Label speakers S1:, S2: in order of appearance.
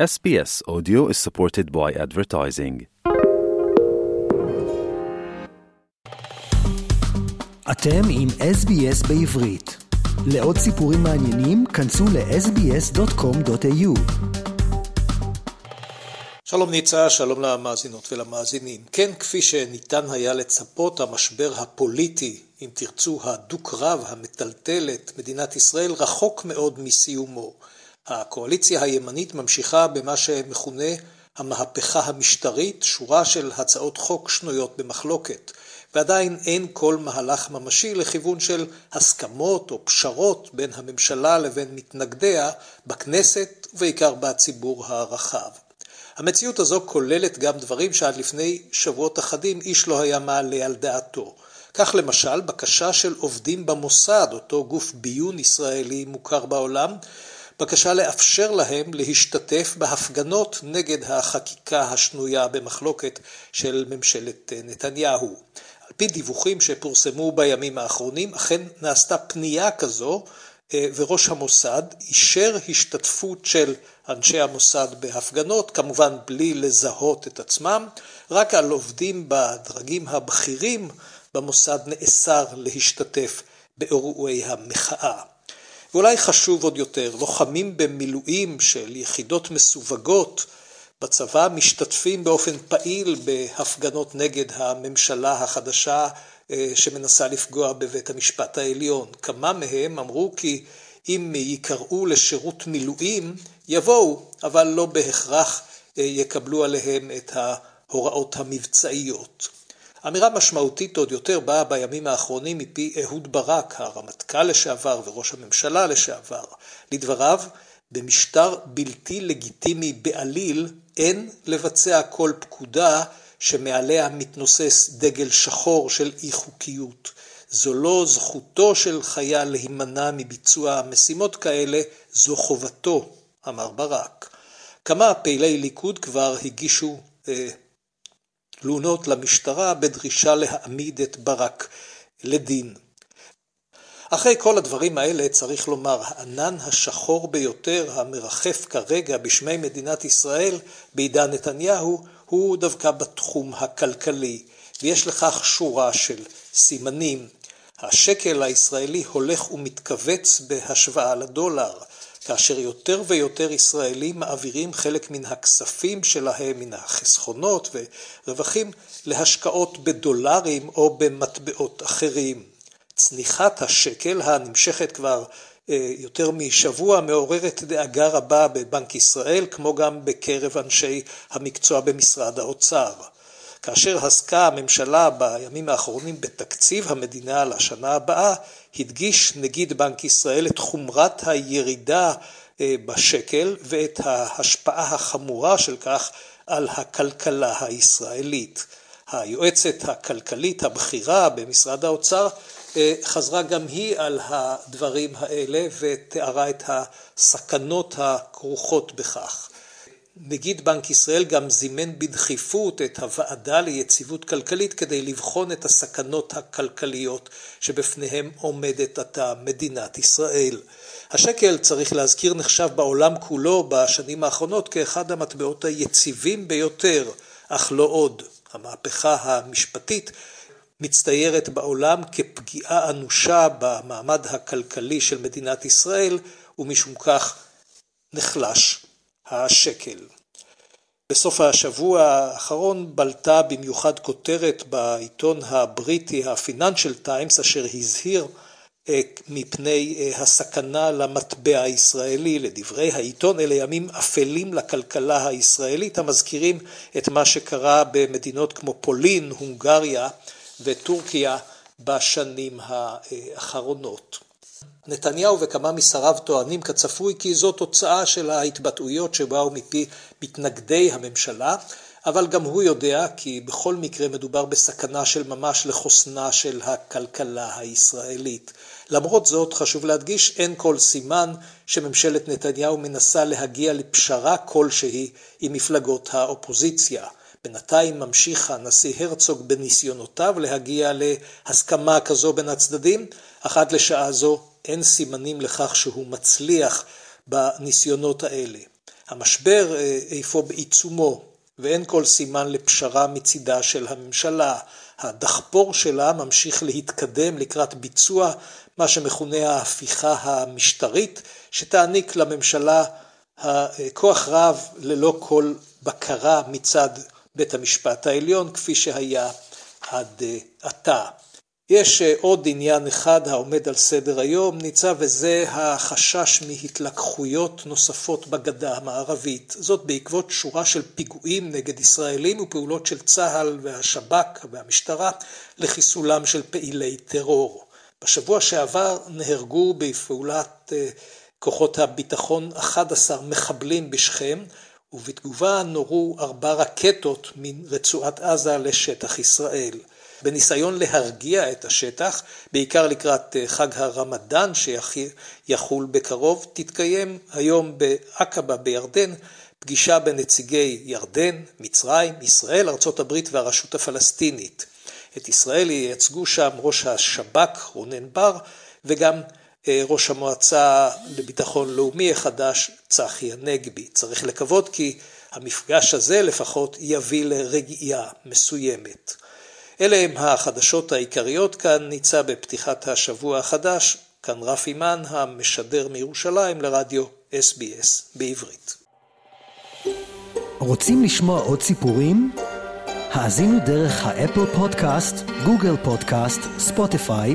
S1: SBS Audio is supported by advertising.
S2: אתם עם SBS בעברית. לעוד סיפורים מעניינים, כנסו ל-sbs.com.au.
S3: שלום ניצה, שלום למאזינות ולמאזינים. כן, כפי שניתן היה לצפות, המשבר הפוליטי, אם תרצו, הדו-קרב, המטלטל את מדינת ישראל, רחוק מאוד מסיומו. הקואליציה הימנית ממשיכה במה שמכונה המהפכה המשטרית, שורה של הצעות חוק שנויות במחלוקת, ועדיין אין כל מהלך ממשי לכיוון של הסכמות או פשרות בין הממשלה לבין מתנגדיה בכנסת ובעיקר בציבור הרחב. המציאות הזו כוללת גם דברים שעד לפני שבועות אחדים איש לא היה מעלה על דעתו. כך למשל בקשה של עובדים במוסד, אותו גוף ביון ישראלי מוכר בעולם, בקשה לאפשר להם להשתתף בהפגנות נגד החקיקה השנויה במחלוקת של ממשלת נתניהו. על פי דיווחים שפורסמו בימים האחרונים, אכן נעשתה פנייה כזו אה, וראש המוסד אישר השתתפות של אנשי המוסד בהפגנות, כמובן בלי לזהות את עצמם, רק על עובדים בדרגים הבכירים במוסד נאסר להשתתף באירועי המחאה. ואולי חשוב עוד יותר, לוחמים במילואים של יחידות מסווגות בצבא משתתפים באופן פעיל בהפגנות נגד הממשלה החדשה אה, שמנסה לפגוע בבית המשפט העליון. כמה מהם אמרו כי אם ייקראו לשירות מילואים, יבואו, אבל לא בהכרח אה, יקבלו עליהם את ההוראות המבצעיות. אמירה משמעותית עוד יותר באה בימים האחרונים מפי אהוד ברק, הרמטכ"ל לשעבר וראש הממשלה לשעבר. לדבריו, במשטר בלתי לגיטימי בעליל אין לבצע כל פקודה שמעליה מתנוסס דגל שחור של אי חוקיות. זו לא זכותו של חייל להימנע מביצוע משימות כאלה, זו חובתו, אמר ברק. כמה פעילי ליכוד כבר הגישו אה, תלונות למשטרה בדרישה להעמיד את ברק לדין. אחרי כל הדברים האלה צריך לומר, הענן השחור ביותר המרחף כרגע בשמי מדינת ישראל בעידן נתניהו הוא דווקא בתחום הכלכלי, ויש לכך שורה של סימנים. השקל הישראלי הולך ומתכווץ בהשוואה לדולר. כאשר יותר ויותר ישראלים מעבירים חלק מן הכספים שלהם, מן החסכונות ורווחים, להשקעות בדולרים או במטבעות אחרים. צניחת השקל הנמשכת כבר אה, יותר משבוע מעוררת דאגה רבה בבנק ישראל, כמו גם בקרב אנשי המקצוע במשרד האוצר. כאשר עסקה הממשלה בימים האחרונים בתקציב המדינה לשנה הבאה, הדגיש נגיד בנק ישראל את חומרת הירידה אה, בשקל ואת ההשפעה החמורה של כך על הכלכלה הישראלית. היועצת הכלכלית הבכירה במשרד האוצר אה, חזרה גם היא על הדברים האלה ותיארה את הסכנות הכרוכות בכך. נגיד בנק ישראל גם זימן בדחיפות את הוועדה ליציבות כלכלית כדי לבחון את הסכנות הכלכליות שבפניהם עומדת עתה מדינת ישראל. השקל, צריך להזכיר, נחשב בעולם כולו בשנים האחרונות כאחד המטבעות היציבים ביותר, אך לא עוד. המהפכה המשפטית מצטיירת בעולם כפגיעה אנושה במעמד הכלכלי של מדינת ישראל, ומשום כך נחלש השקל. בסוף השבוע האחרון בלטה במיוחד כותרת בעיתון הבריטי הפיננשל טיימס אשר הזהיר אה, מפני אה, הסכנה למטבע הישראלי. לדברי העיתון אלה ימים אפלים לכלכלה הישראלית המזכירים את מה שקרה במדינות כמו פולין, הונגריה וטורקיה בשנים האחרונות. נתניהו וכמה משריו טוענים כצפוי כי זו תוצאה של ההתבטאויות שבאו מפי מתנגדי הממשלה, אבל גם הוא יודע כי בכל מקרה מדובר בסכנה של ממש לחוסנה של הכלכלה הישראלית. למרות זאת, חשוב להדגיש, אין כל סימן שממשלת נתניהו מנסה להגיע לפשרה כלשהי עם מפלגות האופוזיציה. בינתיים ממשיך הנשיא הרצוג בניסיונותיו להגיע להסכמה כזו בין הצדדים, אך עד לשעה זו אין סימנים לכך שהוא מצליח בניסיונות האלה. המשבר איפה בעיצומו, ואין כל סימן לפשרה מצידה של הממשלה. הדחפור שלה ממשיך להתקדם לקראת ביצוע מה שמכונה ההפיכה המשטרית, שתעניק לממשלה כוח רב ללא כל בקרה מצד בית המשפט העליון, כפי שהיה עד עתה. יש עוד עניין אחד העומד על סדר היום, ניצב, וזה החשש מהתלקחויות נוספות בגדה המערבית. זאת בעקבות שורה של פיגועים נגד ישראלים ופעולות של צה"ל והשב"כ והמשטרה לחיסולם של פעילי טרור. בשבוע שעבר נהרגו בפעולת כוחות הביטחון 11 מחבלים בשכם, ובתגובה נורו ארבע רקטות מרצועת עזה לשטח ישראל. בניסיון להרגיע את השטח, בעיקר לקראת חג הרמדאן שיחול בקרוב, תתקיים היום בעקבה בירדן פגישה בנציגי ירדן, מצרים, ישראל, ארה"ב והרשות הפלסטינית. את ישראל ייצגו שם ראש השב"כ רונן בר וגם ראש המועצה לביטחון לאומי החדש צחי הנגבי. צריך לקוות כי המפגש הזה לפחות יביא לרגיעה מסוימת. אלה הם החדשות העיקריות כאן, ניצה בפתיחת השבוע החדש, כאן רפי מן המשדר מירושלים לרדיו SBS בעברית.
S2: רוצים לשמוע עוד סיפורים? האזינו דרך האפל פודקאסט, גוגל פודקאסט, ספוטיפיי,